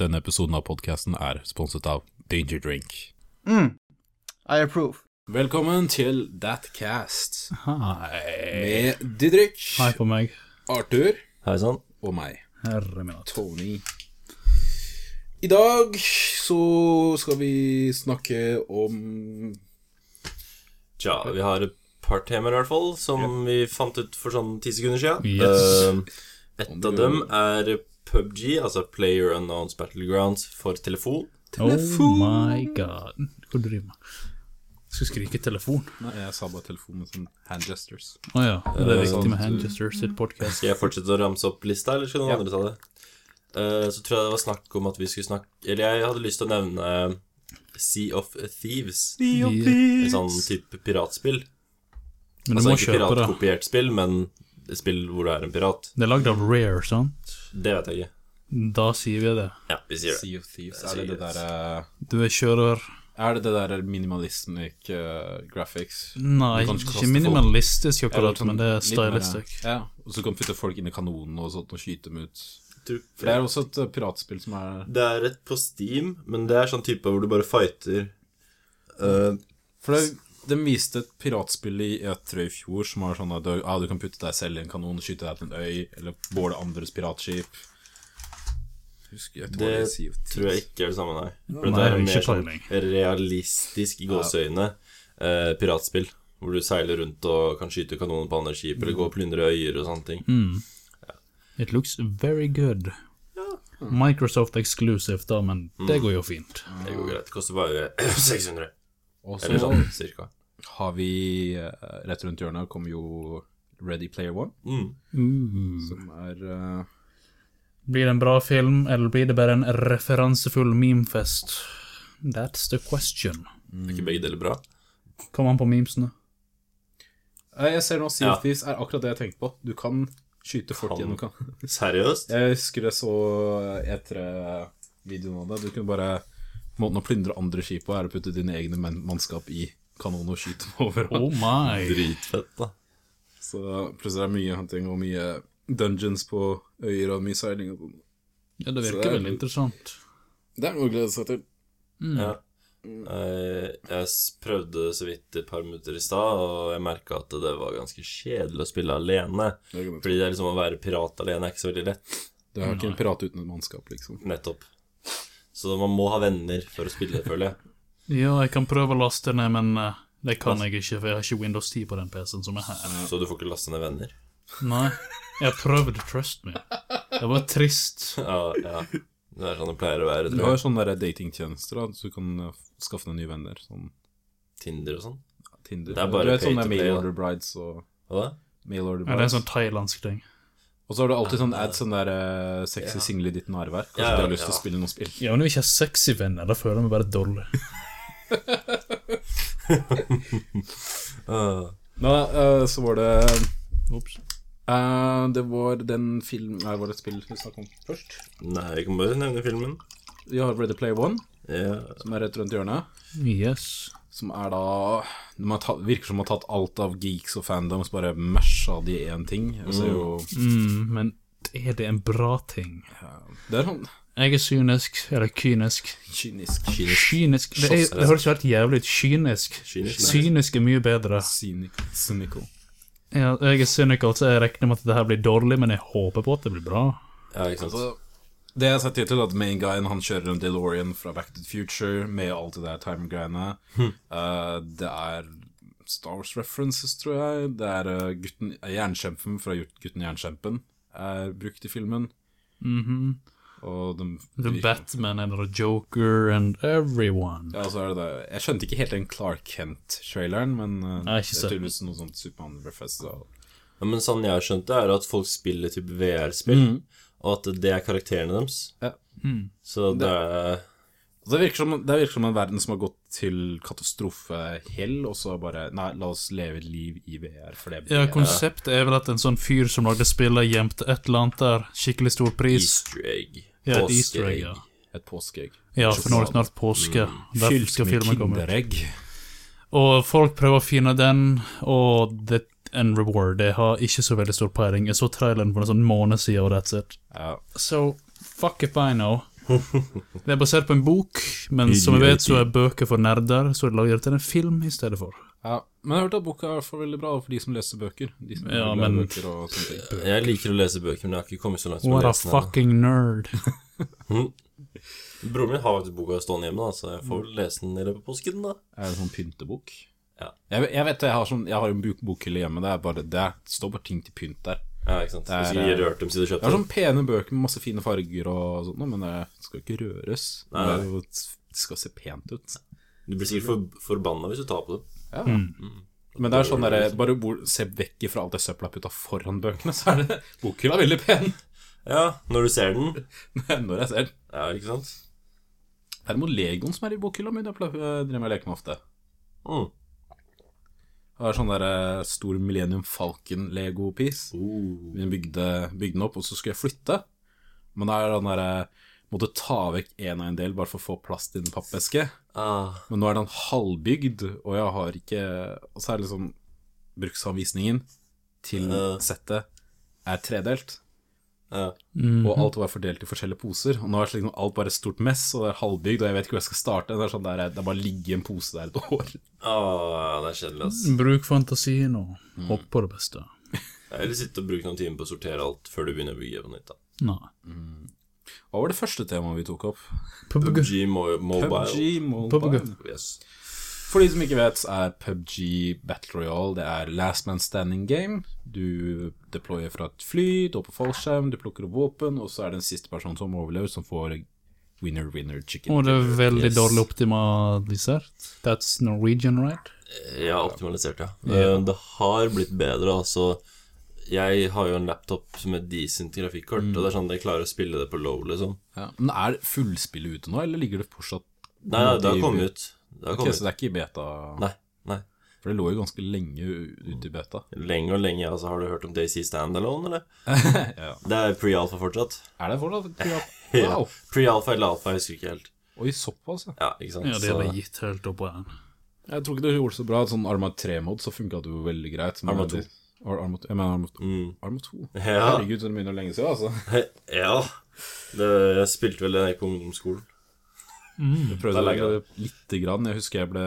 Denne episoden av podkasten er sponset av Danger Drink. Mm. I approve. Velkommen til Thatcast Hei. med Didrik, Hei på meg. Arthur Hei sann. og meg, Herre min hatt. Tony. I dag så skal vi snakke om Tja, vi har et par temaer i hvert fall, som vi fant ut for sånn ti sekunder siden. Yes. Uh, et av dem er PubG, altså Player Unknowns Battlegrounds for telefon. Telefon! Oh my god. Hva driver du med? Skal skrike telefon. Nei, jeg sa bare telefon med sånn hand gestures. Å ja. Det er Eh, viktig med hand gestures i et podcast. Skal jeg fortsette å ramse opp lista, eller skal noen Ja. andre ta det? Eh, så tror jeg det var snakk om at vi skulle snakke Eller jeg hadde lyst til å nevne Sea of Thieves. Sea of Thieves. Et sånn type piratspill. Men du Altså må ikke kjøpe det. piratkopiert spill, men spill hvor du er en pirat. Det er lagd av Rare, sant? Det vet jeg ikke. Da sier vi det. Ja, vi sier det. Sea of Thieves. Er det det derre der Du er kjører Er det det der minimalistic uh, graphics? Nei, ikke minimalistisk akkurat, sånn men det er stylistic. mer- stylistisk. Ja, og så kan du putte folk inn i kanonen og sånt og skyte dem ut. For det er også et uh, piratspill som er Det er et på Steam, men det er sånn type hvor du bare fighter uh, For det, de viste et piratspill i E3 i fjor som var sånn at du, ah, du kan putte deg selv i en kanon og skyte deg til en øy, eller båle andres piratskip. Husker jeg, Det Thieves. tror jeg ikke er det samme, nei. For Nei, det er mer sånn realistisk i gåseøyne eh, piratspill. Hvor du seiler rundt og kan skyte kanoner på andre skip, eller gå og plyndre øyer og sånne ting. Mm. It looks very good. Microsoft exclusive, da, men det går jo fint. Det går greit. Det koster bare 600. Og så sånn har vi uh, rett rundt hjørnet kommer jo Ready Player One, Mm. Uh. som er uh, Blir det en bra film, eller blir det bare en referansefull memefest? That's the question. Er ikke begge deler bra? Kom an på memesene. eh, Jeg ser nå Sea Ja. of Thieves er akkurat det jeg tenkte på. Du kan skyte folk Kan. gjennom kan. Seriøst? Jeg husker jeg så E3-videoen av det. Du kunne bare Måten å plyndre andre skip på er å putte dine egne mannskap i kanonen og skyte dem over. Oh my. Dritfett, da. Så plutselig er det mye hunting og mye dungeons på øyer og mye seiling. og sånn. Ja, det virker det er- veldig interessant. Det er noe å glede seg til. Ja. Eh, Jeg prøvde så vidt et par minutter i stad, og jeg merka at det var ganske kjedelig å spille alene. Det Fordi det er liksom å være pirat alene er ikke så veldig lett. Du er ikke en pirat uten et mannskap, liksom. Nettopp. Så man må ha venner for å spille, føler jeg. Ja, jeg kan prøve å laste ned, men eh, det kan jeg ikke, for jeg har ikke Windows 10 på den PC-en som er her. Så du får ikke laste ned venner. Nei, jeg har prøvd, trust me. Det var trist. Ja, ja. Det er sånn det pleier å være. Du har jo sånne datingtjenester, da, så du kan uh, skaffe deg nye venner. Sånn Tinder og sånn. Tinder. Det er bare du vet sånne mail order brides og Hva da? mail order brides. Ja, det er en sånn thailandsk ting. Og så har du alltid sånn ads sånn der uh, sexy Ja. single i ditt nærvær. Kanskje Ja, du har lyst til å spille noen spill. Ja, men når vi ikke har sexy venner, da føler jeg meg bare dårlig. Uh, Nå, uh, så var det Ops. uh, Det var den film Nei, var det et spill vi snakket om først? nei, vi kan bare nevne filmen. Vi har Ready Play One, Ja. som er rett rundt hjørnet. Yes. Som er da de har tatt, Virker som de har tatt alt av geeks og fandoms, bare masha de i én ting. Jo Mm, men er det en bra ting? Ja, Det er sånn Jeg er synisk, eller kynisk. kynisk. Kynisk Det, er, det høres jo helt jævlig ut. Kynisk. Kynisk. Kynisk er mye bedre. Cynic, cynical. Ja, jeg er cynical, så jeg regner med at det her blir dårlig, men jeg håper på at det blir bra. ja, ikke sant. Altså, det jeg har sett er at main guyen han kjører en DeLorean fra Back to the Future med alt det der time-greiene. Uh, det er Star Wars references, tror jeg. Det er uh, gutten, jernkjempen fra Gutten Jernkjempen er brukt i filmen. Mhm. Og de, The Batman and the Joker and everyone. Ja, så er det det. Jeg skjønte ikke helt den Clark Kent-traileren, men uh, Nei, det er tydeligvis noe sånt Supermann-reference. Ja, men sånn jeg har skjønt det, er at folk spiller type VR-spill, og at det er karakterene deres. Ja. Så det er Altså, Det virker, som, det virker som en verden som har gått til katastrofehell, og så bare Nei, la oss leve et liv i VR, for det Ja, konseptet er vel at en sånn fyr som lagde spillet, gjemte et eller annet der, skikkelig stor pris. Easter egg. Ja, et easter egg, ja. et påskeegg. Ja, for nå er det snart påske. Mm. Fylt med kinderegg. Og folk prøver å finne den, og det en reward. Jeg har ikke så veldig stor peiling. Jeg så traileren for en sånn måned siden, og that's it. Ja. So, fuck if I know. Det er basert på en bok, men som vi vet så er bøker for nerder, så er det laget til en film i stedet for. Ja, men jeg har hørt at boka er i hvert fall veldig bra for de som leser bøker. De som Ja, men- bøker. Jeg liker å lese bøker, men jeg har ikke kommet så langt som å What a lese den ennå. fucking nerd. Broren min har faktisk boka stående hjemme, da, så jeg får vel lese den i løpet av påsken, da. Er det en sånn pyntebok? Ja. Jeg, jeg vet jeg har, sånn, jeg har en bok- bokhylle hjemme. Det, er bare, det er- står bare ting til pynt der. Ja, ikke sant. Det er, eh, dem siden du Jeg kjøpte har den. sånne pene bøker med masse fine farger og sånt, men det skal ikke røres. Nei, Det, nei. Det, jo, det skal se pent ut. Du blir sikkert for, forbanna hvis du tar på det. Ja. Mm. Men det er sånn der, bare bor, se vekk fra alt det søpla jeg putta foran bøkene, så er det bokhylla veldig pen Ja, når du ser den. når jeg ser den. Ja, ikke sant? Derimot Legoen som er i bokhylla mi, det jeg driver med å leke med ofte. Mm. Det var sånn der eh, stor Millennium Falcon-lego-piece. Oh. Vi bygde, bygde den opp, og så skulle jeg flytte. Men da er den der eh, Måtte ta vekk en og en del bare for å få plass til en pappeske. Ah, Men nå er den halvbygd, og jeg har ikke Og så er det liksom Bruksanvisningen til Ja. settet er tredelt. Ja. Mm. Og alt var fordelt i forskjellige poser. Og nå er det liksom alt bare et stort mess, og det er halvbygd, og jeg vet ikke hvor jeg skal starte. Det er sånn der, det er bare å ligge i en pose der et år. Åh, det er kjedelig, ass. Bruk fantasien og hopp på det beste. Jeg vil sitte og bruke noen timer på å sortere alt før du begynner å bygge på nytt. da Nei. Hva var det første temaet vi tok opp? PUBG. PubG Mobile. PubG Mobile. PUBG. Yes. For de som ikke vet, så er PubG Battle Royale Det er last man standing game. Du deployer fra et fly, du er på fallskjerm, du plukker opp våpen, og så er det en siste person som overlever, som får winner, winner, chicken. Og det er veldig Yes. dårlig optimalisert. That's Norwegian, right? Ja, optimalisert, ja. Yeah. Det har blitt bedre, altså. Jeg har jo en laptop med decent grafikkort, og det er sånn at jeg klarer å spille det på low, liksom. Ja. Men er fullspillet ute nå, eller ligger det fortsatt nei, det har kommet ut. Det okay, Ok, så det er ikke i beta? Nei, nei. For det lå jo ganske lenge ute i beta. Lenge og lenge, altså. Har du hørt om Daisy Standalone, eller? ja. Det er pre-alfa fortsatt. Er det fortsatt? Ja. Ja. Wow. Pre-alfa eller alfa, jeg husker ikke helt. Oi, såpass, ja. Ja, ikke sant. Ja, det jeg gitt helt opp på den. Jeg tror ikke det gjorde så bra. Sånn Arma 3-mod så funka det jo veldig greit. Arma det- 2. Ar- Arma, jeg mener Arma, Mm. Arma 2. Ja. Herregud, så det begynner lenge siden, altså. ja. Det, jeg spilte vel det på ungdomsskolen. Jeg prøvde Det legge det lite grann. Jeg husker jeg ble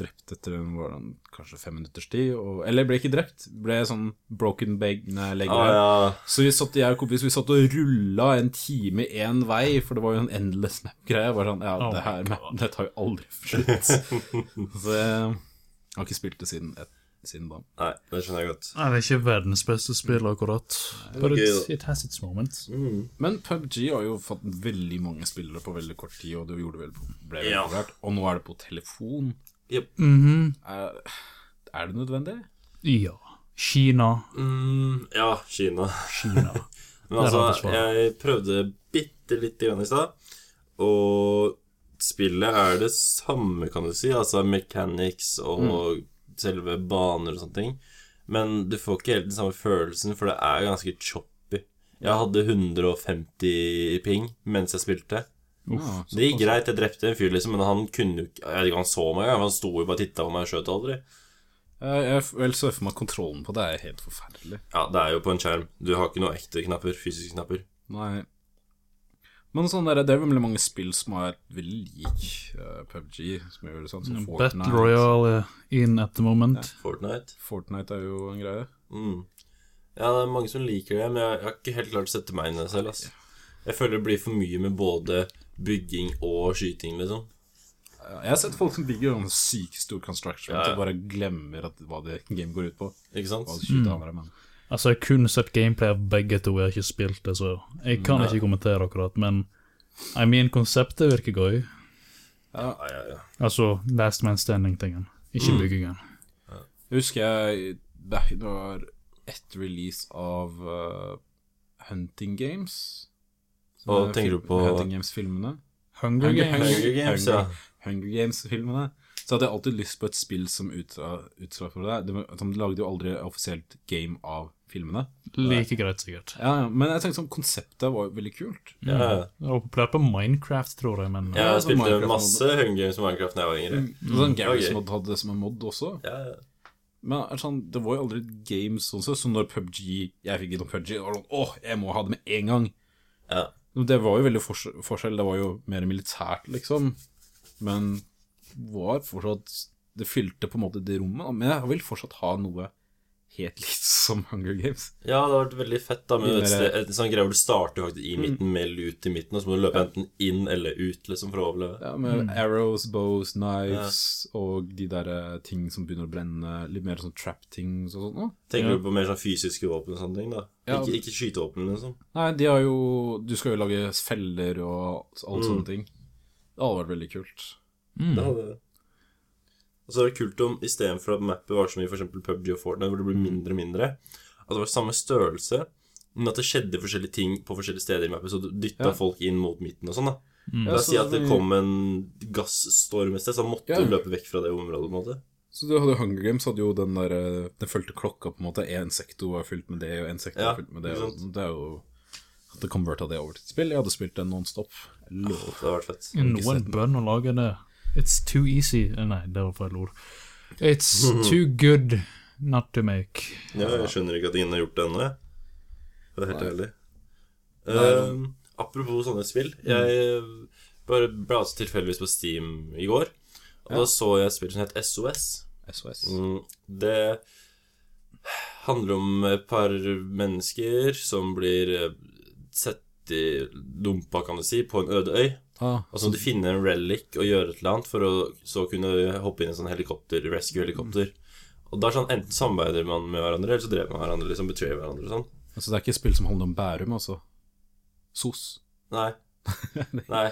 drept etter en, var kanskje fem minutters tid. Og, eller jeg ble ikke drept, ble sånn broken bag nei, leg Ah, ja. Så vi satt, jeg og kompis vi satt og rulla en time én vei, for det var jo en endless map-greie. Bare sånn, ja, Oh det her det tar jo aldri slutt. så jeg har ikke spilt det siden, et, siden da. Nei, det skjønner jeg godt. Nei, det er ikke verdens beste spill, akkurat. But gøy, it, it has its moments. Mm. Men PubG har jo fått veldig mange spillere på veldig kort tid, og det gjorde vel, ble veldig Ja. populært. Og nå er det på telefon. Mhm. Er, er det nødvendig? Ja. Kina. Mm, ja, Kina. Kina. Men altså, jeg prøvde bitte lite grann i stad, og spillet er det samme, kan du si. Altså mechanics og selve baner og sånne ting. Men du får ikke helt den samme følelsen, for det er ganske choppy. Jeg hadde 150 ping mens jeg spilte. Uff, Det gikk greit, jeg drepte en fyr, liksom, men han kunne jo ikke Jeg vet ikke han så meg engang, han sto jo bare og titta på meg og skjøt aldri. Jeg, jeg vel så for meg kontrollen på det er helt forferdelig. Ja, det er jo på en skjerm. Du har ikke noe ekte knapper, fysiske knapper. Nei. Men sånn der, det er veldig mange spill som er veldig lik uh, PubG, som gjør det sånn, som Battle Royale in at the moment. Ja. Fortnite. Fortnite er jo en greie. Mm. Ja, det er mange som liker det, men jeg, jeg har ikke helt klart å sette meg inn i det selv. Altså. Jeg føler det blir for mye med både bygging og skyting, liksom. Jeg har sett folk som bygger en sykt stor construction Ja, ja. og bare glemmer at, hva det game går ut på. Ikke sant? Hva det skyter andre, men Altså, jeg har kun sett gameplay av begge to, jeg har ikke spilt det, så jeg kan ikke kommentere akkurat, men I mean, konseptet virker gøy. Ja, ja, ja. Altså, last man standing-tingen, ikke byggingen. Jeg husker jeg det det var ett release av uh, Hunting Games. Og Hva er tenker du på? Hunting Games-filmene. Hunger Hunger, Games. Hunger Games, ja. Hunger Games-filmene. Så hadde jeg alltid lyst på et spill som uttra for det. De, de lagde jo aldri offisielt game av filmene. Like greit, sikkert. Ja, ja, Men jeg tenkte sånn, konseptet var jo veldig kult. Ja, ja. Det var populært på Minecraft, tror jeg, men Jeg spilte Minecraft masse Hunger Games og Minecraft da jeg var yngre. Mm. sånn Garry's okay. Mod hadde det som en mod også. Ja, ja. Men sånn, det var jo aldri et game sånn sett, så når PubG Jeg fikk innom PubG, og sånn, åh, jeg må ha det med en gang. ja. Det var jo veldig forskjell, det var jo mer militært, liksom. Men var fortsatt Det fylte på en måte det rommet. Men jeg vil fortsatt ha noe helt likt som Hunger Games. Ja, det har vært veldig fett, da. Med et, sted, et sånn greie hvor du starter faktisk i midten med lut i midten, og så må du løpe enten inn eller ut, liksom, for å overleve. Ja, Med arrows, bows, knives og de der eh, ting som begynner å brenne. Litt mer sånn trap-ting og sånn. Da. Tenker Ja. du på mer sånn fysiske våpen og sånne ting, da? Ja. Ikke, ikke skytevåpen, liksom. Nei, de har jo Du skal jo lage feller og alle Mm. sånne ting. Det hadde vært veldig kult. Mm. Det hadde det. Og så er det kult om istedenfor at mappet var som i eksempel PUBG og Fortnite, hvor det blir mindre og mindre, at det var samme størrelse, men at det skjedde forskjellige ting på forskjellige steder i mappet, så du dytta Ja. folk inn mot midten og sånn, da. Mm. Ja, La oss si at det kom en gasstorm et sted, så måtte Ja. løpe vekk fra det området, på en måte. Så du hadde Hunger Games hadde jo den der eh, Den fulgte klokka, på en måte. Én sektor var fylt med det, og én sektor Ja, var fylt med det. Og det er jo At det converta det over til et spill. Jeg hadde spilt den nonstop. Lov. Det hadde vært fett. Noen bønn å lage det. It's too easy Eh, Nei, det var feil ord. It's too good not to make. Ja, jeg skjønner ikke at ingen har gjort det ennå, jeg. er helt ærlig. Eh, apropos sånne spill. Jeg bare blaste tilfeldigvis på Steam i går, og Ja. da så jeg et spill som het SOS. SOS. Mm, det handler om et par mennesker som blir eh, sett i dumpa, kan du si, på en øde øy. Ah, altså du finner en relic og gjør et eller annet for å så kunne hoppe inn i en sånn helikopter, rescue-helikopter. Og da er sånn, enten samarbeider man med hverandre, eller så dreper man hverandre, liksom betrayer hverandre og sånn. altså, det er ikke et spill som handler om Bærum, altså. SOS. Nei. Nei.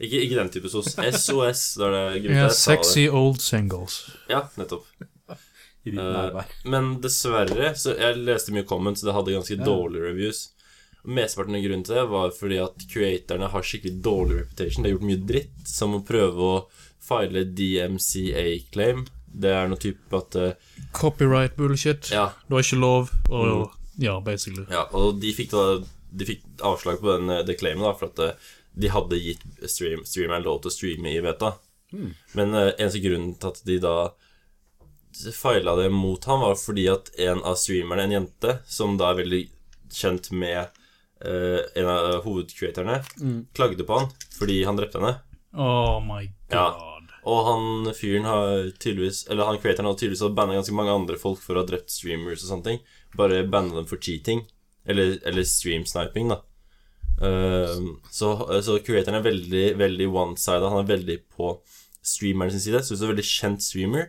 Ikke, ikke den type sos. SOS, da er det grunnen yeah, sexy old singles. Ja, nettopp. Nærvær. Men dessverre, så jeg leste mye comments, det hadde ganske Ja. dårlige reviews. Mesteparten av grunnen til det var fordi at Creatorne har skikkelig dårlig reputation. De har gjort mye dritt, som å prøve å file DMCA-claim. Det er noe type at uh, Copyright bullshit. Ja, Du har ikke lov, og Ja, basically. ja og de fikk da De fikk avslag på den, eh, det claimet, da, for at eh, de hadde gitt stream, streameren lov til å streame i beta. Men uh, eneste grunnen til at de da feila det mot ham, var fordi at en av streamerne, en jente, som da er veldig kjent med eh, en av hovedcreatorene, klagde på han fordi han drepte henne. Oh my Ja. god. Og han fyren har tydeligvis Eller han creatoren har tydeligvis banna ganske mange andre folk for å ha drept streamers og sånne ting. Bare banna dem for cheating. Eller, eller stream-sniping, da. Uh, så, så creatoren er veldig, veldig one-sida. Han er veldig på streameren sin side. Så hvis du er en veldig kjent streamer,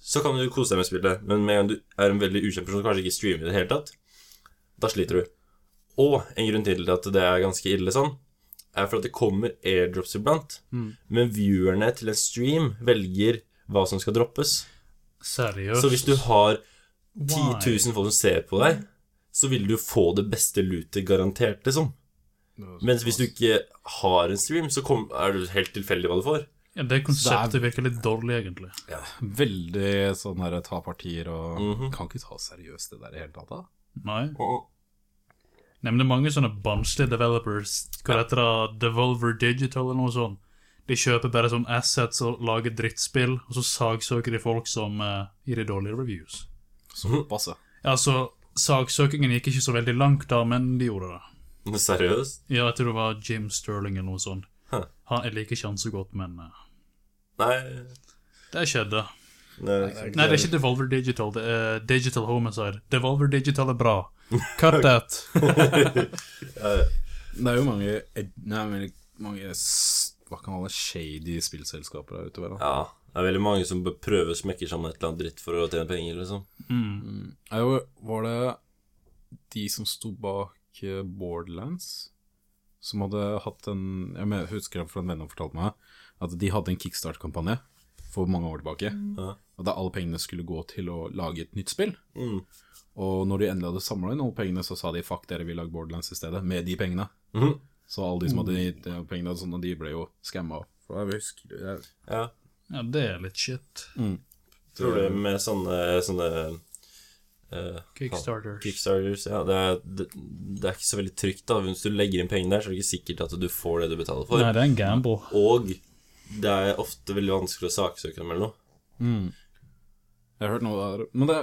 så kan du kose deg med spillet. Men med en gang du er en veldig ukjent person som kanskje ikke streamer i det hele tatt, da sliter du. Og en grunn til at det er ganske ille sånn, er for at det kommer airdrops iblant. Men viewerne til en stream velger hva som skal droppes. Seriøst. Så hvis du har 10 000 folk som ser på deg, så vil du få det beste lootet garantert, liksom. Mens hvis du ikke har en stream, så kom, er det helt tilfeldig hva du får. Ja, det konseptet virker litt dårlig, egentlig. Veldig sånn her ta partier og Mhm. Kan ikke ta seriøst det der i hele tatt, da. Nei. Nei, men det er mange sånne barnslige developers. Hva heter det? Devolver Digital eller noe sånt. De kjøper bare sånn assets og lager drittspill, og så sagsøker de folk som uh, gir de dårlige reviews. Såpass, ja. Ja, altså, sagsøkingen gikk ikke så veldig langt da, men de gjorde det. Seriøst? Ja, jeg tror det var Jim Sterling eller noe sånt. Huh. Han, jeg liker ikke han så godt, men uh, Nei, det skjedde. nei, Nei, det er ikke Devolver Digital, det er Digital Homicide. Devolver Digital er bra. Cut that. Det er jo mange Nei, men mange Hva kan man kalle? Shady spillselskaper der ute. vel, da. Ja, det er veldig mange som prøver å smekke sammen et eller annet dritt for å tjene penger, liksom. Mm. Jo, var det de som sto bak eh, Borderlands? Som hadde hatt en Jeg husker det fra en venn som fortalte meg at de hadde en kickstart-kampanje for mange år tilbake. Ja. Og da alle pengene skulle gå til å lage et nytt spill. Mm. Og når de endelig hadde samla inn alle pengene, så sa de fuck dere, vi lager Borderlands i stedet, med de pengene. Mhm. Så alle de som hadde gitt de pengene, sånn, og de ble jo skamma. Ja. Ja, det er litt shit. Tror du med sånne, sånne Uh, Kickstarters. Kickstarters, ja. Det er, det, det er ikke så veldig trygt, da. Hvis du legger inn penger der, så er det ikke sikkert at du får det du betaler for. Nei, det er en gamble. Og det er ofte veldig vanskelig å saksøke dem eller noe. Jeg har hørt noe der. Men det,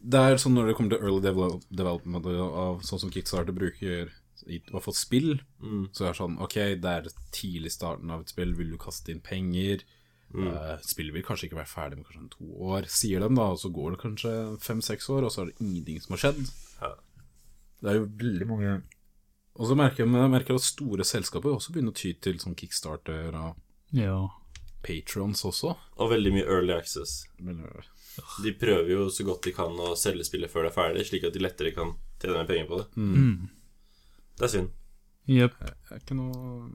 det er sånn når det kommer til early develop, development av sånn som Kickstarter bruker i hvert fall spill, Mm. så er det sånn Ok, det er tidlig starten av et spill, vil du kaste inn penger? Eh, spillet vil kanskje ikke være ferdig med kanskje en to år, sier de da, og så går det kanskje fem-seks år, og så er det ingenting som har skjedd. Ja. Det er jo veldig mange Og så merker jeg, jeg merker at store selskaper også begynner å ty til sånn kickstarter og Ja. patrons også. Og veldig mye early access. Veldig øh, De prøver jo så godt de kan å selge spillet før det er ferdig, slik at de lettere kan tjene mer penger på det. Mm. Det er synd. Jepp. det er ikke noe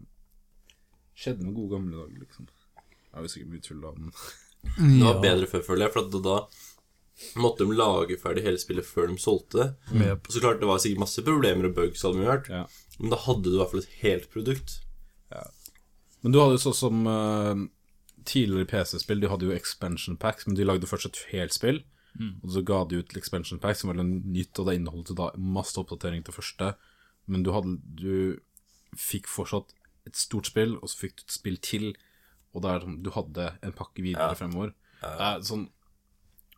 Skjedde noen gode gamle dager, liksom. Det er jo sikkert mye tull, da, men Det var bedre før, føler jeg, for at da måtte de lage ferdig hele spillet før de solgte det. Jepp. Og så klart, det var sikkert masse problemer og bugs, hadde vi hørt, ja. men da hadde du i hvert fall et helt produkt. Men du hadde jo sånn som eh, tidligere PC-spill, de hadde jo expansion packs, men de lagde først et helt spill, og så ga de ut expansion packs som var noe nytt, og det inneholdt da masse oppdatering til første, men du hadde Du fikk fortsatt et stort spill, og så fikk du et spill til, og der, er sånn Du hadde en pakke videre Ja. fremover. Det er sånn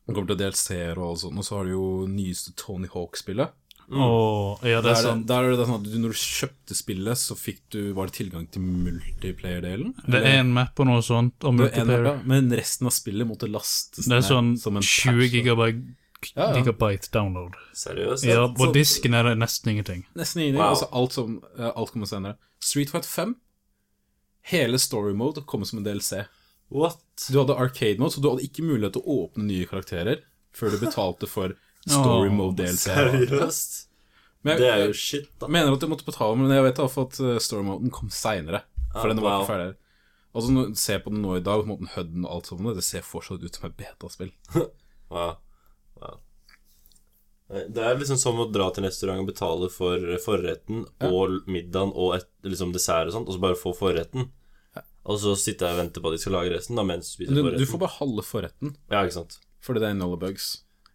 Det kommer til DLC-er og sånn, og så har du jo nyeste Tony Hawk-spillet. Åh, ja, det Der er er sånn det, der er det sånn at du, når du kjøpte spillet, så fikk du Var det tilgang til multiplayer-delen? Det er en map og noe sånt, og er multiplayer. map, ja, Men resten av spillet måtte lastes Det er ned sånn som en 20 gigabyte, Ja, ja. gigabyte download. Seriøst? Ja, så- på disken er det nesten ingenting. Nesten ingenting. Wow. Altså alt, som, alt kommer senere. Street Fight 5, hele story mode kommer som en DLC. What? Du hadde arcade mode, så du hadde ikke mulighet til å åpne nye karakterer før du betalte for story mode DLC. Seriøst? Men Det er jo shit, da. jeg mener at du måtte betale, men jeg vet i hvert fall at uh, story moden kom seinere. For Ah, den var wow. ikke ferdig. Og så når ser på den nå i dag, på en måte HUD-en og alt sånt, det ser fortsatt ut som et betaspill. Wow. wow. Det er liksom som å dra til en restaurant og betale for forretten og middagen og et, liksom dessert og sånt, og så bare få forretten. Og så sitter jeg og venter på at de skal lage resten, da mens du spiser Du, forretten. du får bare halve forretten, Ja, ikke sant. fordi det inneholder bugs.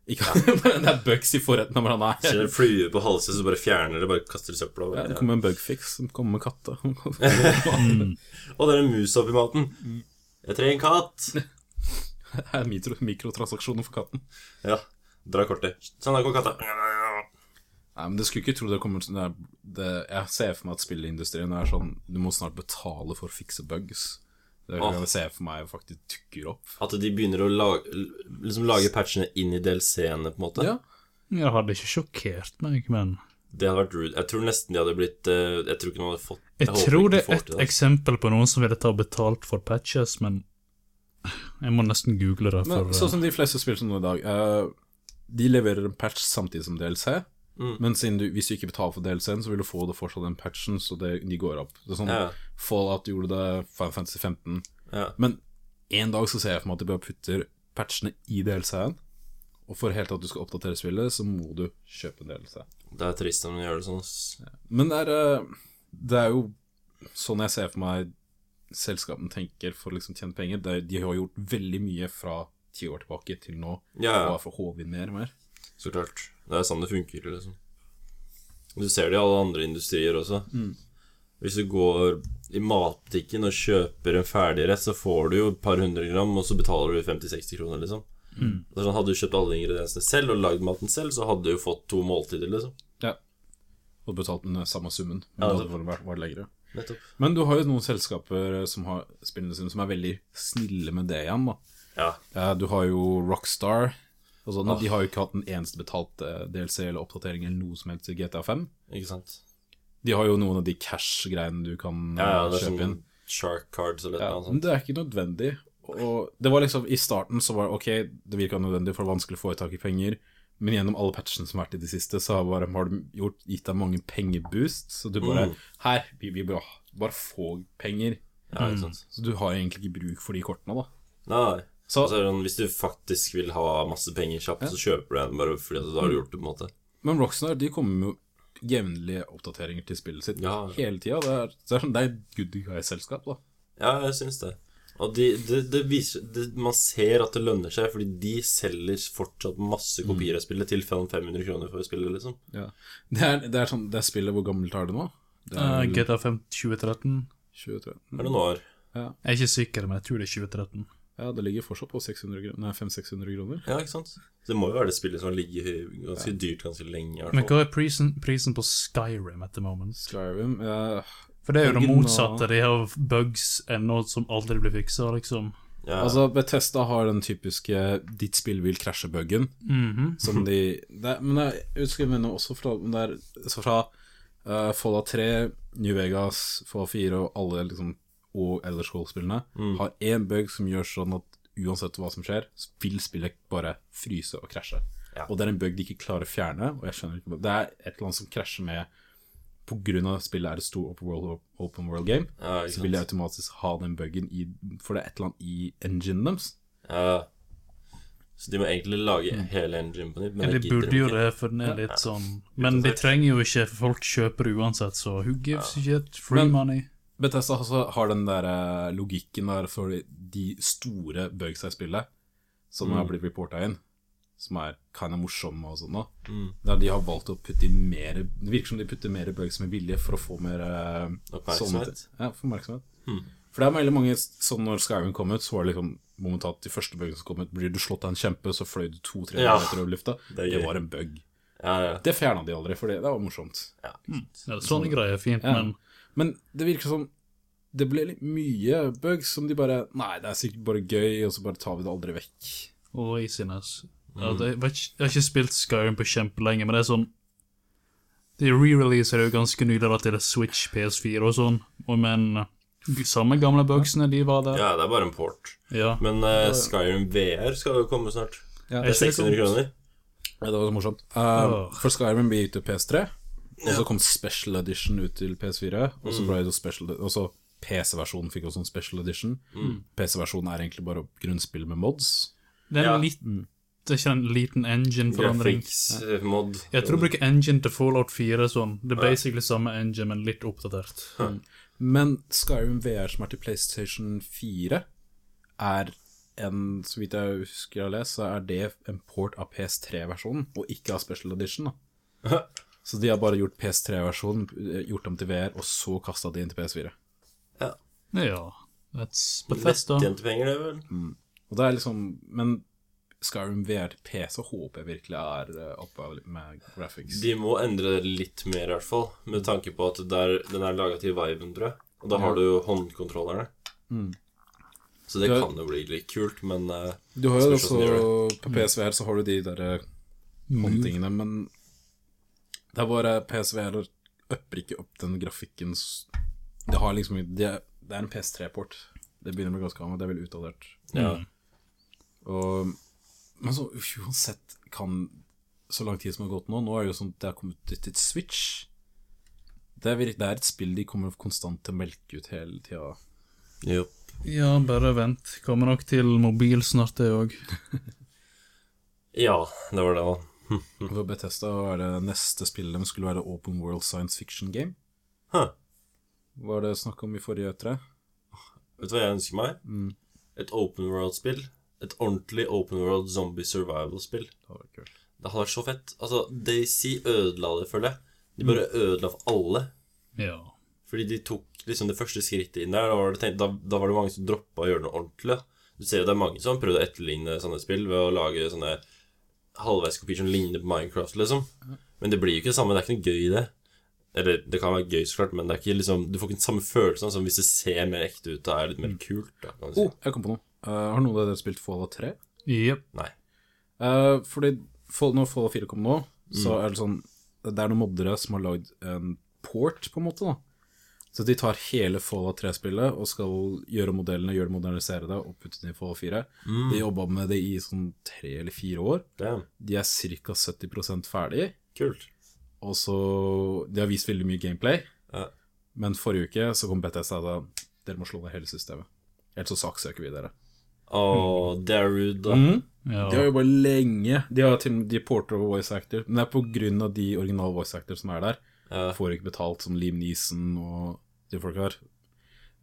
Ikke, det er bugs i forretten. og er Så det flue på halsen, så bare fjerner det, bare kaster det søpla. over. Ja, det kommer en bugfix som kommer med katta. Å, det er en mus oppi maten. Jeg trenger en katt. Det er mikro, mikrotransaksjoner for katten. Ja, dra kortet. Sånn, der går katta. Nei, men det skulle ikke tro det kommer til det, det, Jeg ser for meg at spillindustrien er sånn Du må snart betale for å fikse bugs. Det kan jeg se for meg faktisk dukker opp. At de begynner å lage, liksom lage patchene inn i DLC-ene, på en måte. Ja. Jeg hadde ikke sjokkert meg, men Det hadde vært rude. Jeg tror nesten de hadde blitt eh, Jeg tror ikke noen hadde fått Jeg jeg tror det er et til eksempel på noen som ville ta betalt for patches, men jeg må nesten google det. Men For, sånn som de fleste spiller som nå i dag uh, De leverer en patch samtidig som DLC. Mm. Men du, hvis du ikke betaler for DLC-en, så vil du få det fortsatt den patchen, så det, de går opp. Det er sånn Ja. Fallout gjorde det, Final Fantasy 15. Ja. Men en dag så ser jeg for meg at de bare putter patchene i DLC-en. Og for helt at du skal oppdatere spillet, så må du kjøpe en DLC. Det er trist om de gjør det sånn. Men det er, eh, det er jo sånn jeg ser for meg selskapene tenker for å liksom tjene penger. Det er, de har gjort veldig mye fra ti år tilbake til nå, Ja, og er for HV mer og mer. så klart. Det er sånn det funker, liksom. Du ser det i alle andre industrier også. Hvis du går i matbutikken og kjøper en ferdig rett, så får du jo et par hundre gram, og så betaler du 50-60 kroner, liksom. Er sånn, hadde du kjøpt alle ingrediensene selv og lagd maten selv, så hadde du jo fått to måltider, liksom. Ja. Og betalt den samme summen, men Ja, det vært, vært leggere. Nettopp. Men du har jo noen selskaper som har spillene sine som er veldig snille med det igjen, da. Ja. Ja, du har jo Rockstar sånn. Ah. De har jo ikke hatt en eneste betalt eh, DLC eller oppdatering eller noe som helst i GTA 5. Ikke sant? De har jo noen av de cash-greiene du kan Ja, ja, eh, det er kjøpe inn. sånn shark cards eller Ja, noe men sånt. det er ikke nødvendig. Og det var liksom, I starten så var det ok, det virka nødvendig, for det var vanskelig å få i tak i penger. Men gjennom alle patchene som har vært i det siste, så har, bare, har de gjort, gitt deg mange pengeboost. Så du bare Mm. Her, vi vi bare, bare få penger. Ja, sant? Så du har egentlig ikke bruk for de kortene, da. Nei. Så, Og så det sånn, hvis du faktisk vil ha masse penger kjapt, så kjøper du en bare fordi du da har du gjort det, på en måte. men Rockstar de kommer med jo jevnlige oppdateringer til spillet sitt Ja. hele tida. Det, er- det er sånn, det er et good guy-selskap, da. Ja, jeg syns det. Og de, de, de viser det, Man ser at det lønner seg, fordi de selger fortsatt masse kopier av spillet til 500 kroner for spillet, spille, liksom. Ja. Det, er, det er sånn, det er spillet Hvor gammelt er det nå? Det er uh, GTA 5 2013. 2013. Det er noen år. Jeg er ikke sikker, men jeg tror det er 2013. Ja, det ligger fortsatt på 600 kro- nei, 500-600 kroner. Ja, ikke sant? Det må jo være det spillet som ligger ganske dyrt ganske lenge. Men hva er prisen, prisen på Skyrim at the moment? Skyrim ja, For det er jo det motsatte. De har bugs ennå som aldri blir fiksa, liksom. Ja, Altså, Bethesda har den typiske 'ditt spill vil krasje'-buggen. Mhm. Som de det, Men jeg husker jeg også fra, der, er, så fra uh, Fallout 3, New Vegas, Fallout 4 og alle liksom og Elder Scrolls-spillene har én bug som gjør sånn at uansett hva som skjer, vil spillet bare fryse og krasje. Ja. Og det er en bug de ikke klarer å fjerne, og jeg skjønner ikke Det er et eller annet som krasjer med av spillet er et stort open world, open world game, ja, så vil de automatisk ha den buggen i For det er et eller annet i enginen deres. Ja. Så de må egentlig lage hele engine på nytt, men Ja, de burde jo det, for den er litt sånn Men de trenger jo ikke, for folk kjøper det uansett, så who gives ja. shit? Free Men- money. Bethesda har den der eh, logikken der for de store spillet, som har blitt reporta inn, som er kinda morsomme og sånn, da. Der de har valgt å putte inn mer Det virker som de putter mer bugs med vilje for å få mer eh, Oppmerksomhet. sånne- ja, få oppmerksomhet. For det er veldig mange Sånn når Skyrim kom ut, så var det liksom momentant de første bugene som kom ut, blir du slått av en kjempe, så fløy du to-tre Ja. meter over lufta. Det Det, var en bug. Ja, ja. Det fjerna de aldri, for det, det var morsomt. ja. Ja, sånne greier er fint, Ja. men Men det virker som det ble litt mye bugs som de bare Nei, det er sikkert bare gøy, og så bare tar vi det aldri vekk. laziness. Ja, det, jeg, vet ikke, jeg har ikke spilt Skyrim på kjempelenge, men det er sånn De re-releaser jo ganske nylig da til er Switch, PS4 og sånn, og men samme gamle bugsene, de var der. ja, det er bare en port. Ja. Men uh, Skyrim VR skal jo komme snart. Ja, Det er 600 kroner. Ja, det var så morsomt. Uh, Åh. for Skyrim blir ute til PS3, og så kom Special Edition ut til PS4, og så ble det special Og så PC-versjonen fikk også en Special Edition. PC-versjonen er egentlig bare grunnspill med mods. Det er Ja. en litt, det er ikke en liten engine-forandring. Eh, mod. Jeg tror du bruker engine til Fallout 4 sånn. Det er basically samme engine, men litt oppdatert. Men Skyrim VR som er til PlayStation 4, er en Så vidt jeg husker jeg har lest, så er det en port av PS3-versjonen, og ikke av Special Edition. da Så de har bare gjort PS3-versjonen, gjort dem til VR, og så kasta de inn til PS4. Ja. Ja, that's Bethesda. Lettjente penger, det, vel. Og det er liksom Men Skyrim VR til PC håper jeg virkelig er eh, oppe med graphics. De må endre det litt mer, i hvert fall. Med tanke på at det er, den er laga til Viben, tror jeg. Og da har du jo håndkontrollerne. Så det Du kan jo bli litt kult, men uh, Du har jo også På PSVR så har du de der håndtingene, men det er bare PSVR upper ikke opp den grafikken Det har liksom Det det er en PS3-port. Det begynner bli ganske gammelt, det er vel utdatert. ja. Og, men så uansett kan Så lang tid som har gått nå Nå er det jo sånn at det har kommet ut et Switch. Det er, det er et spill de kommer konstant til å melke ut hele tida. Yep. Ja, bare vent. Kommer nok til mobil snart, det òg. Ja, det var det, da. For Bethesda var det neste spillet de skulle være Open World Science Fiction Game. Huh. Var det snakk om i forrige E3? Vet du hva jeg ønsker meg? Mm. Et open world-spill. Et ordentlig open world zombie survival-spill. Det hadde vært så fett. Altså, Daisy ødela det, føler jeg. De bare ødela for alle. Ja. Fordi de tok liksom det første skrittet inn der. Da var det, tenkt, da, da var det mange som droppa å gjøre noe ordentlig. Du ser jo det er mange som har prøvd å etterligne sånne spill ved å lage sånne halvveiskopier som ligner på Minecraft, liksom. Men det blir jo ikke det samme. Det er ikke noe gøy i det. Eller det kan være gøy, så klart, men det er ikke liksom du får ikke den samme følelsen som hvis det ser mer ekte ut og er litt mer kult. Da, kan si. Oh, jeg kom på noe. Uh, har noen av dere spilt Fallout 3? Yep. Nei. Uh, fordi når Fallout 4 kom nå, så er det sånn Det er noen moddere som har lagd en port, på en måte. da Så de tar hele Fallout 3-spillet og skal gjøre modellene, gjøre det, modernisere det og putte det i Fallout 4. De jobba med det i sånn tre eller fire år. Damn. De er ca. 70% ferdig. Kult. Og så De har vist veldig mye gameplay, Ja. men forrige uke så kom Bethesda og sa dere må slå ned hele systemet. Ellers så saksøker vi dere. Og det er rude, da. Ja. De har jobba lenge. De har til og med de porter over voice actor. Men det er av de originale voice actor som er der. Ja. Får ikke betalt som Liam Neeson og de folka her.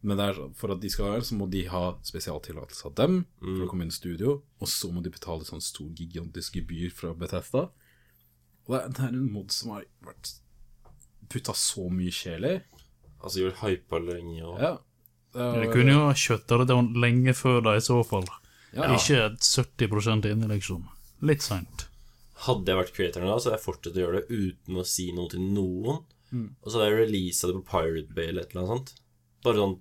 Men det er, for at de skal være her, så må de ha spesialtillatelse av dem for å komme inn i studio. Og så må de betale sånn stor, gigantisk gebyr fra Bethesda. Og det er, det er en mod som har vært putta så mye sjel i. Altså gjort hypa lenge og Ja. Det De er- kunne jo ha kjøtta det down lenge før da, i så fall. Ja. Ikke 70% inne, liksom. Litt seint. Hadde jeg vært creatoren da, så hadde jeg fortsatt å gjøre det uten å si noe til noen. Og så releasa det på Pirate Bay eller et eller annet sånt. Bare sånn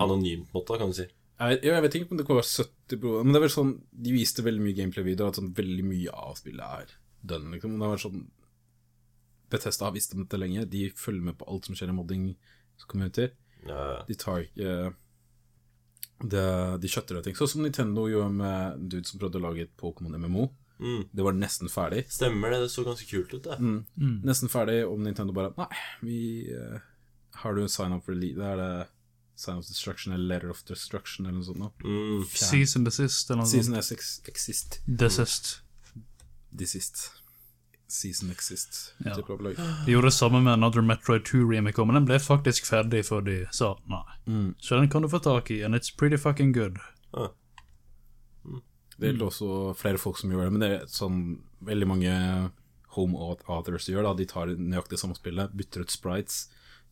anonymt, på måte, kan du si. Jeg vet, jeg vet ikke om det kan være 70 pro- Men det er vel sånn De viste veldig mye gameplay-videoer, at sånn veldig mye av spillet er done, liksom. Det har vært sånn Bethesda har visst om dette lenge. De følger med på alt som skjer i modding-community. Ja, De tar ikke uh, De kjøtter og ting. Sånn som Nintendo gjorde med en dude som prøvde å lage et Pokémon MMO. Mm. Det var nesten ferdig. Stemmer det, det så ganske kult ut, det. Nesten ferdig, om Nintendo bare Nei, vi uh, Har du en sign up for? Det er det Sign of Destruction eller Letter of Destruction eller noe sånt. nå. Mm. Season desist, eller noe sånt. Season ex exist. Desist. Desist. Season exist. Ja. De gjorde det samme med Another Metroid 2-remake, men den ble faktisk ferdig før de sa nei. Mm. Så den kan du få tak i, and it's pretty fucking good. Ah. Det er også flere folk som gjør det, men det er sånn veldig mange home authors gjør. da De tar nøyaktig samme spillet, bytter ut sprites,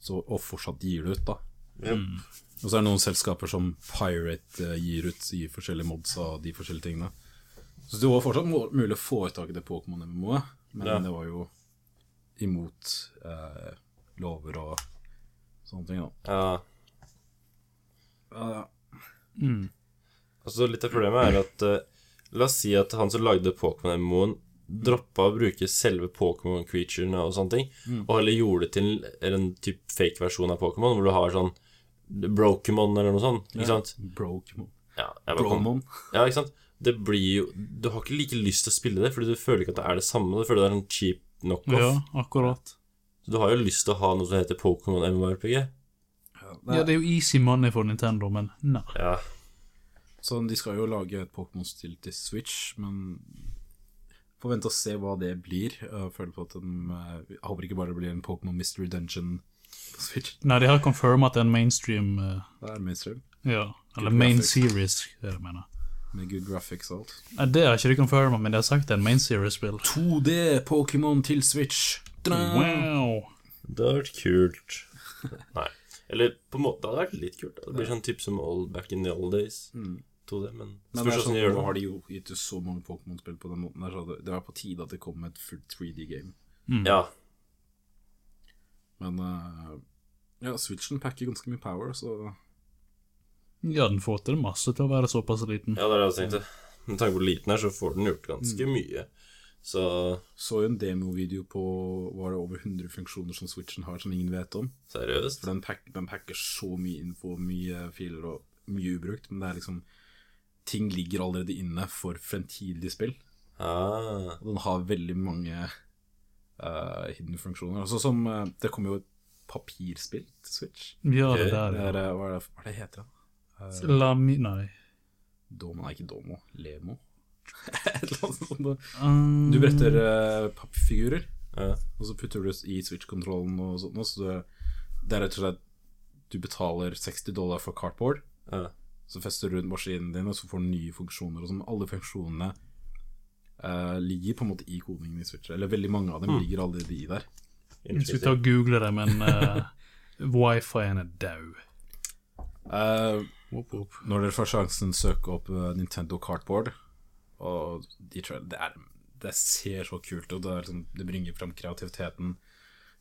så, og fortsatt gir det ut. da mm. Og så er det noen selskaper som Pirate eh, gir ut i forskjellige mods av de forskjellige tingene. Så det var fortsatt mulig å få tak i det Pokémon MMO-et, men Ja. det var jo imot eh, lover og sånne ting. da Ja. Ja, ja. Altså, litt av problemet er at uh, La oss si at han som lagde Pokémon-MMO-en, droppa å bruke selve Pokémon-creaturene og sånne ting, og heller gjorde det til en, en typ fake-versjon av Pokémon, hvor du har sånn Brokemon eller noe sånt. Ikke sant? Brokemon. Ja, bare kom- Bromon. ja, ikke sant? Det blir jo Du har ikke like lyst til å spille det, fordi du føler ikke at det er det samme. Du føler det er en cheap knockoff. Ja, akkurat. Så du har jo lyst til å ha noe som heter Pokémon MMORPG. Ja, det er jo easy money for Nintendo, men nei. Ja. Så de skal jo lage et Pokémon-stil til Switch, men får vente og se hva det blir. Jeg føler på at de, eh, Jeg håper ikke bare det blir en Pokémon Mystery Dungeon på Switch. Nei, de har confirma at det er en mainstream Uh, Det er mainstream, Ja, eller Good main graphics. series, det er det jeg mener. med good graphics og alt. Nei, det har ikke de confirma, men de har sagt det er en main series-spill. 2D Pokémon til Switch! Ta-da! Wow! Det hadde vært kult. Nei. Eller på en måte det hadde vært litt kult. Det blir sånn type som old, back in the old days. 2D, men Men det spørs sånn, de gjør det. har de jo gitt ut så mange Pokémon-spill på den måten. Der, så det, det var på tide at det kom et fullt 3D-game. Ja. Men uh, ja, Switchen packer ganske mye power, så Ja, den får til masse til å være såpass liten. ja, det er det jeg tenkte. Med tanke på hvor liten den er, så får den gjort ganske mye. Så så jo en demovideo på Var det over 100 funksjoner som Switchen har, som ingen vet om. seriøst. For den, pack, den packer så mye info, mye filer og mye ubrukt, men det er liksom Ting ligger allerede inne for fremtidige spill. Ah, Og den har veldig mange uh, hidden funksjoner. Altså som uh, Det kommer jo et papirspill til Switch. Ja, det der, Det ja. er, eh, hva er det, hva er det heter det? Lami... Nei. Domo, nei, ikke Domo. Lemo. Et eller annet sånt. Um, Du bretter uh, pappfigurer, ja. og så putter du det i Switch-kontrollen og sånt. Så det, det er rett og slett Du betaler 60 dollar for cardboard, ja. Så fester du rundt maskinen din, og så får du nye funksjoner. Og sånn. Alle funksjonene uh, ligger på en måte i kodingen i Switch. Eller veldig mange av dem ligger allerede i der. Hvis vi ta og google det, men uh, wifi-en er. Eh, Whoop, whoop. når dere får sjansen, søk opp eh, Nintendo Cardboard. Og de tror det, er, det ser så kult ut. Det, liksom, det bringer frem kreativiteten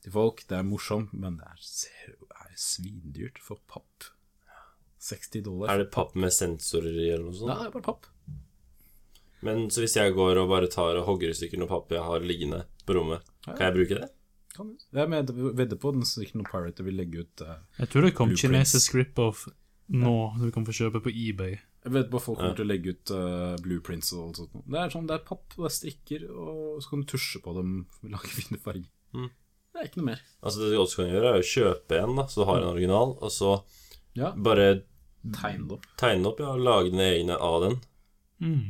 til folk. Det er morsomt, men det er, ser, er svindyrt for papp. 60 dollar. Er det papp med sensorer i, eller noe sånt? Nei, det er bare papp. Men så hvis jeg går og bare tar og hogger i stykker noe papp jeg har liggende på rommet, kan jeg bruke det? Kan du? Jeg med- vedder på den noen Pirate vil legge ut uh, Jeg tror det kom Blueprints. kinesisk rip-off nå, du kan få kjøpe på eBay. Jeg vet på folk kommer Ja. til å legge ut uh, blueprints og alt sånt. Det er sånn, det er papp, det er strikker, og så kan du tusje på dem og lage fine farger. Mm. Det er ikke noe mer. Altså Det du også kan gjøre, er å kjøpe en, da så du har en original, og så Ja, bare tegne det opp. tegne opp ja, lage dine egne av den. Mm.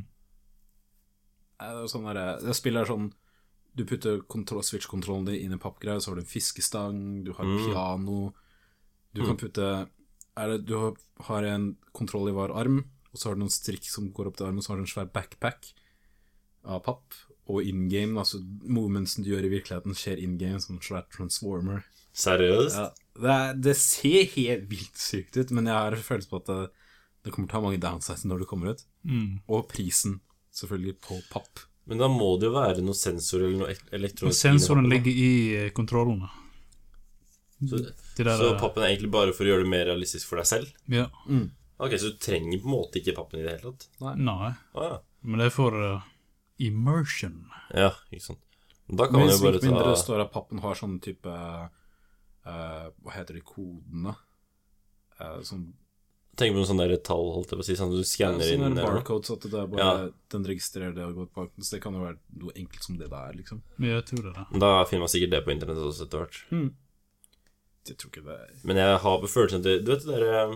Det er sånn der, det spillet er sånn Du putter kontroll, Switch-kontrollen din inn i pappgreier, så har du en fiskestang, du har Mm. piano Du kan putte er det, Du har, har en kontroll i hver arm, og så har du noen strikk som går opp til armen, og så har du en svær backpack av papp. Og in game, altså movementsen du gjør i virkeligheten, skjer in game som en svær transformer. Seriøst? Ja, det, er, det ser helt vilt sykt ut, men jeg har følelse på at det, Det kommer til å ha mange downsides når det kommer ut. Mm. Og prisen, selvfølgelig, på papp. Men da må det jo være noe sensor eller noe elektronisk Og sensoren ligger i eh, kontrollene. Så, der, så eh, pappen er egentlig bare for å gjøre det mer realistisk for deg selv? Ja. Ok, så du trenger på en måte ikke pappen i det hele tatt? Nei. Å ja. Men det er for uh, immersion. Ja, ikke sant. Da kan man jo bare mindre ta det står at pappen har sånn type eh, Hva heter de kodene? Uh, sånn, Tenk på noen sånne der tall, holdt jeg på å si, sånn at du skanner inn sånne eller noe. barcodes, at det er bare, Ja. den registrerer det og går på banken. Så det kan jo være noe enkelt som det er, liksom. Men jeg tror det er. Da finner man sikkert det på internett også etter hvert. Jeg tror ikke det er Men jeg har på følelsen at Du vet det der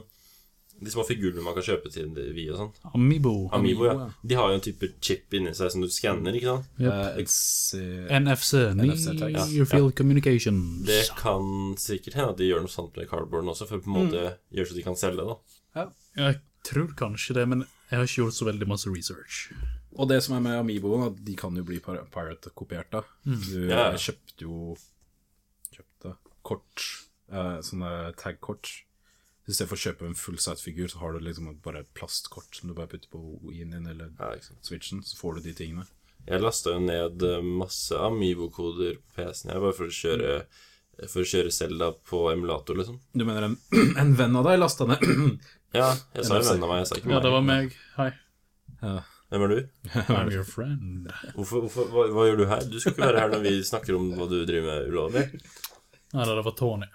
De små figurene man kan kjøpe til vi og sånn? Amiibo. Amiibo, ja. ja. De har jo en type chip inni seg som du skanner, ikke sant? Yep. Uh, NFC. NFC ja. Near Field Communications. Det kan sikkert hende at de gjør noe sånt med cardboarden også, for på en måte gjør så de kan selge det, da. Jeg tror kanskje det, men jeg har ikke gjort så veldig masse research. Og det som er med Amiboen, at de kan jo bli pirate-kopiert, da. Du Ja. jeg kjøpte jo Kjøpte kort, eh, sånne tag-kort. I stedet for å kjøpe en full size-figur, så har du liksom bare et plastkort som du bare putter på Wien din eller Ja. Switchen, så får du de tingene. Jeg lasta jo ned eh, masse Amivo-koder på PC-en, jeg, bare for å kjøre For å kjøre Zelda på emulator, liksom. Du mener en, en venn av deg lasta ned Ja, jeg sa en venn av meg, jeg sa ikke meg. Ja, det var meg. Hei. Ja. Hvem er du? I'm your friend. Hvorfor, hvorfor, hva, hva gjør du her? Du skal ikke være her når vi snakker om hva du driver med ulovlig. Nei, det var Tony.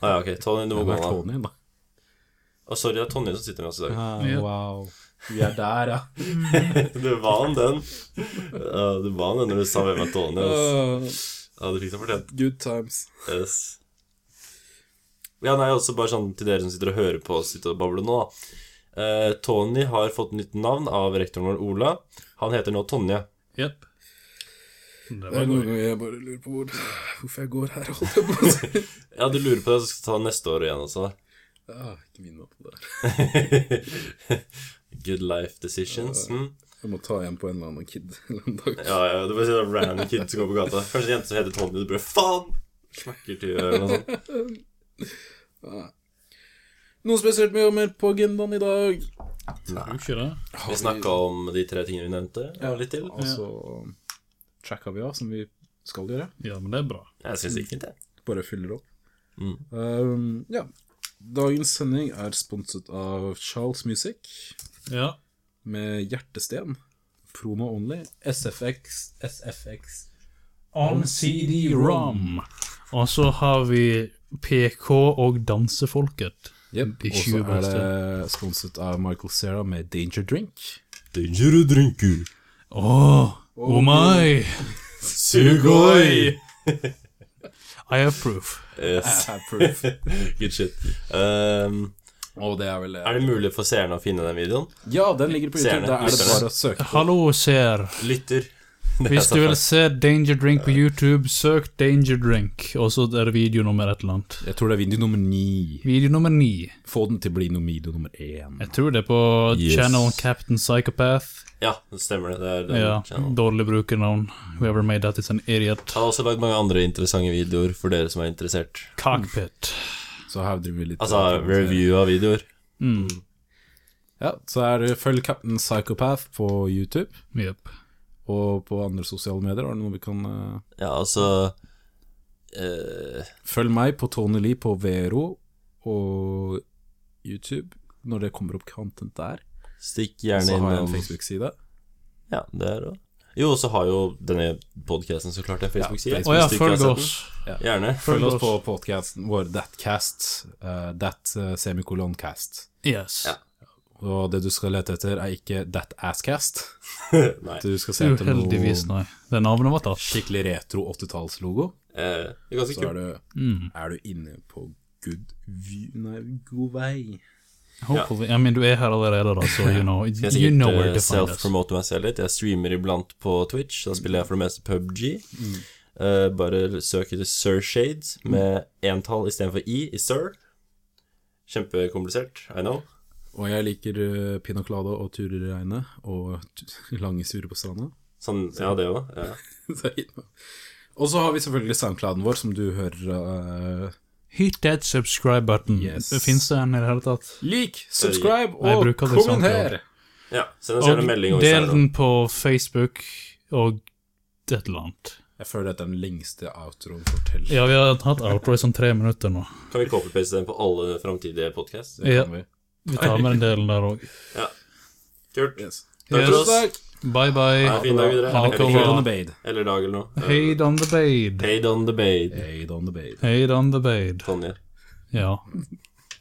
Ah, ja, ok. Tony, du må gå nå. Å, sorry, det er Tonje som sitter med oss i dag. Ah, wow. Vi er der, ja. Du var han den. Ja, du var han den når du sa hvem er Tony. ass. Ja, du fikk det fortjent. good times. Yes. Ja, nei, også bare sånn til dere som sitter og hører på oss sitte og bable nå. da. Eh, Tony har fått nytt navn av rektoren vår, Ola. Han heter nå Tonje. Jepp. Det Det var er noen ganger jeg bare lurer på hvor, hvorfor jeg går her, og holder på å si. Ja, du lurer på det, så skal jeg ta neste år igjen også. Ja, ikke minn meg på det. Good life decisions. Mm. Jeg må ta igjen på en eller annen kid eller annen dag. Ja, ja, du bare sier random kid som går på gata. Kanskje en jente som heter Tonje, du bare faen! Smakker til eller noe sånt. Noe spesielt med mer på agendaen i dag? Nei. Vi snakka om de tre tingene vi nevnte, ja, litt til. Og så tracka vi av, som vi skal gjøre. Ja, men det er bra. Jeg syns det gikk fint, jeg. Bare fyller opp. Mm. Um, ja. Dagens sending er sponset av Charles Music Ja. med Hjertesten. Promo only. SFX, SFX. On CD-ROM. Og så har vi PK og Dansefolket. Yep. Og så er det sponset av Michael Cera med Danger Drink. Danger drinker. Åh, oh my! Sugoi! I approve. Yes, I Proof. good shit. Um, Og det er vel er det mulig for seerne å finne den videoen? Ja, den ligger på YouTube. Seerne, Da er det bare å søke på. Hallo, seer. Lytter. Hvis du vil se Danger Drink på YouTube, søk Danger Drink, og så er det video nummer et eller annet. Jeg tror det er video nummer ni. Video nummer ni. Få den til å bli noe video nummer én. Jeg tror det er på Yes. channel Captain Psychopath. Ja, det stemmer det. Det er Ja, channelen. dårlig brukernavn. Whoever made that is an idiot. Han har også lagd mange andre interessante videoer for dere som er interessert. Cockpit. Så her driver vi litt Altså review av videoer. Mm. Ja, så er det Følg Captain Psychopath på YouTube. Jepp. Og på andre sosiale medier. Er det noe vi kan eh, Ja, altså uh... Følg meg på Tony Lee på Vero og YouTube når det kommer opp content der. Stikk Så gjerne har jeg en Facebook-side. Ja, det er det. Jo, og så har jo denne podcasten så klart en Facebook-side. Ja, Å ja, følg oss. Ja. Gjerne. Følg Følg oss oss. på podcasten vår Thatcast. Uh, that uh, semikoloncast. Yes. Ja. Og det du skal lete etter, er ikke That Asscast. Du skal se etter Uheldigvis, noe nei. Det navnet var tatt. skikkelig retro 80-tallslogo. Eh, det er ganske Så er du, Mm. er du inne på good view Nei, god vei. Hopefully. I mean, du er her allerede, da, så you know, you jeg you know where eh, to find us. self-promote meg selv litt. Jeg streamer iblant på Twitch. Da spiller jeg for det meste PubG. Mm. Uh, bare søk etter Sir Shades med entall istedenfor i i Sir. Kjempekomplisert, I know. Og jeg liker uh, pina colada og turer i regnet og lange turer på stranda. Sånn, ja, det òg. Ja. Og så har vi selvfølgelig soundclouden vår, som du hører uh, hit that subscribe button. Yes. Fins det en i det hele tatt? Lik, subscribe og det kommenter. Ja, send oss gjerne en melding Og del den på Facebook og et eller annet. Jeg føler dette er den lengste outroen fortell. Ja, vi har hatt outro i sånn tre minutter nå. Kan vi copy-paste den på alle framtidige podcasts? Ja. kan vi. Vi tar med den delen der òg. Kult. Yes. Takk for oss. Bye bye. Ha en fin dag videre. Ha det Eller bra. Paid on the bade. Eller dag, eller noe. Paid on the bade. Paid on the bade. Paid on the bade. Paid on the bade. Tonje. Ja.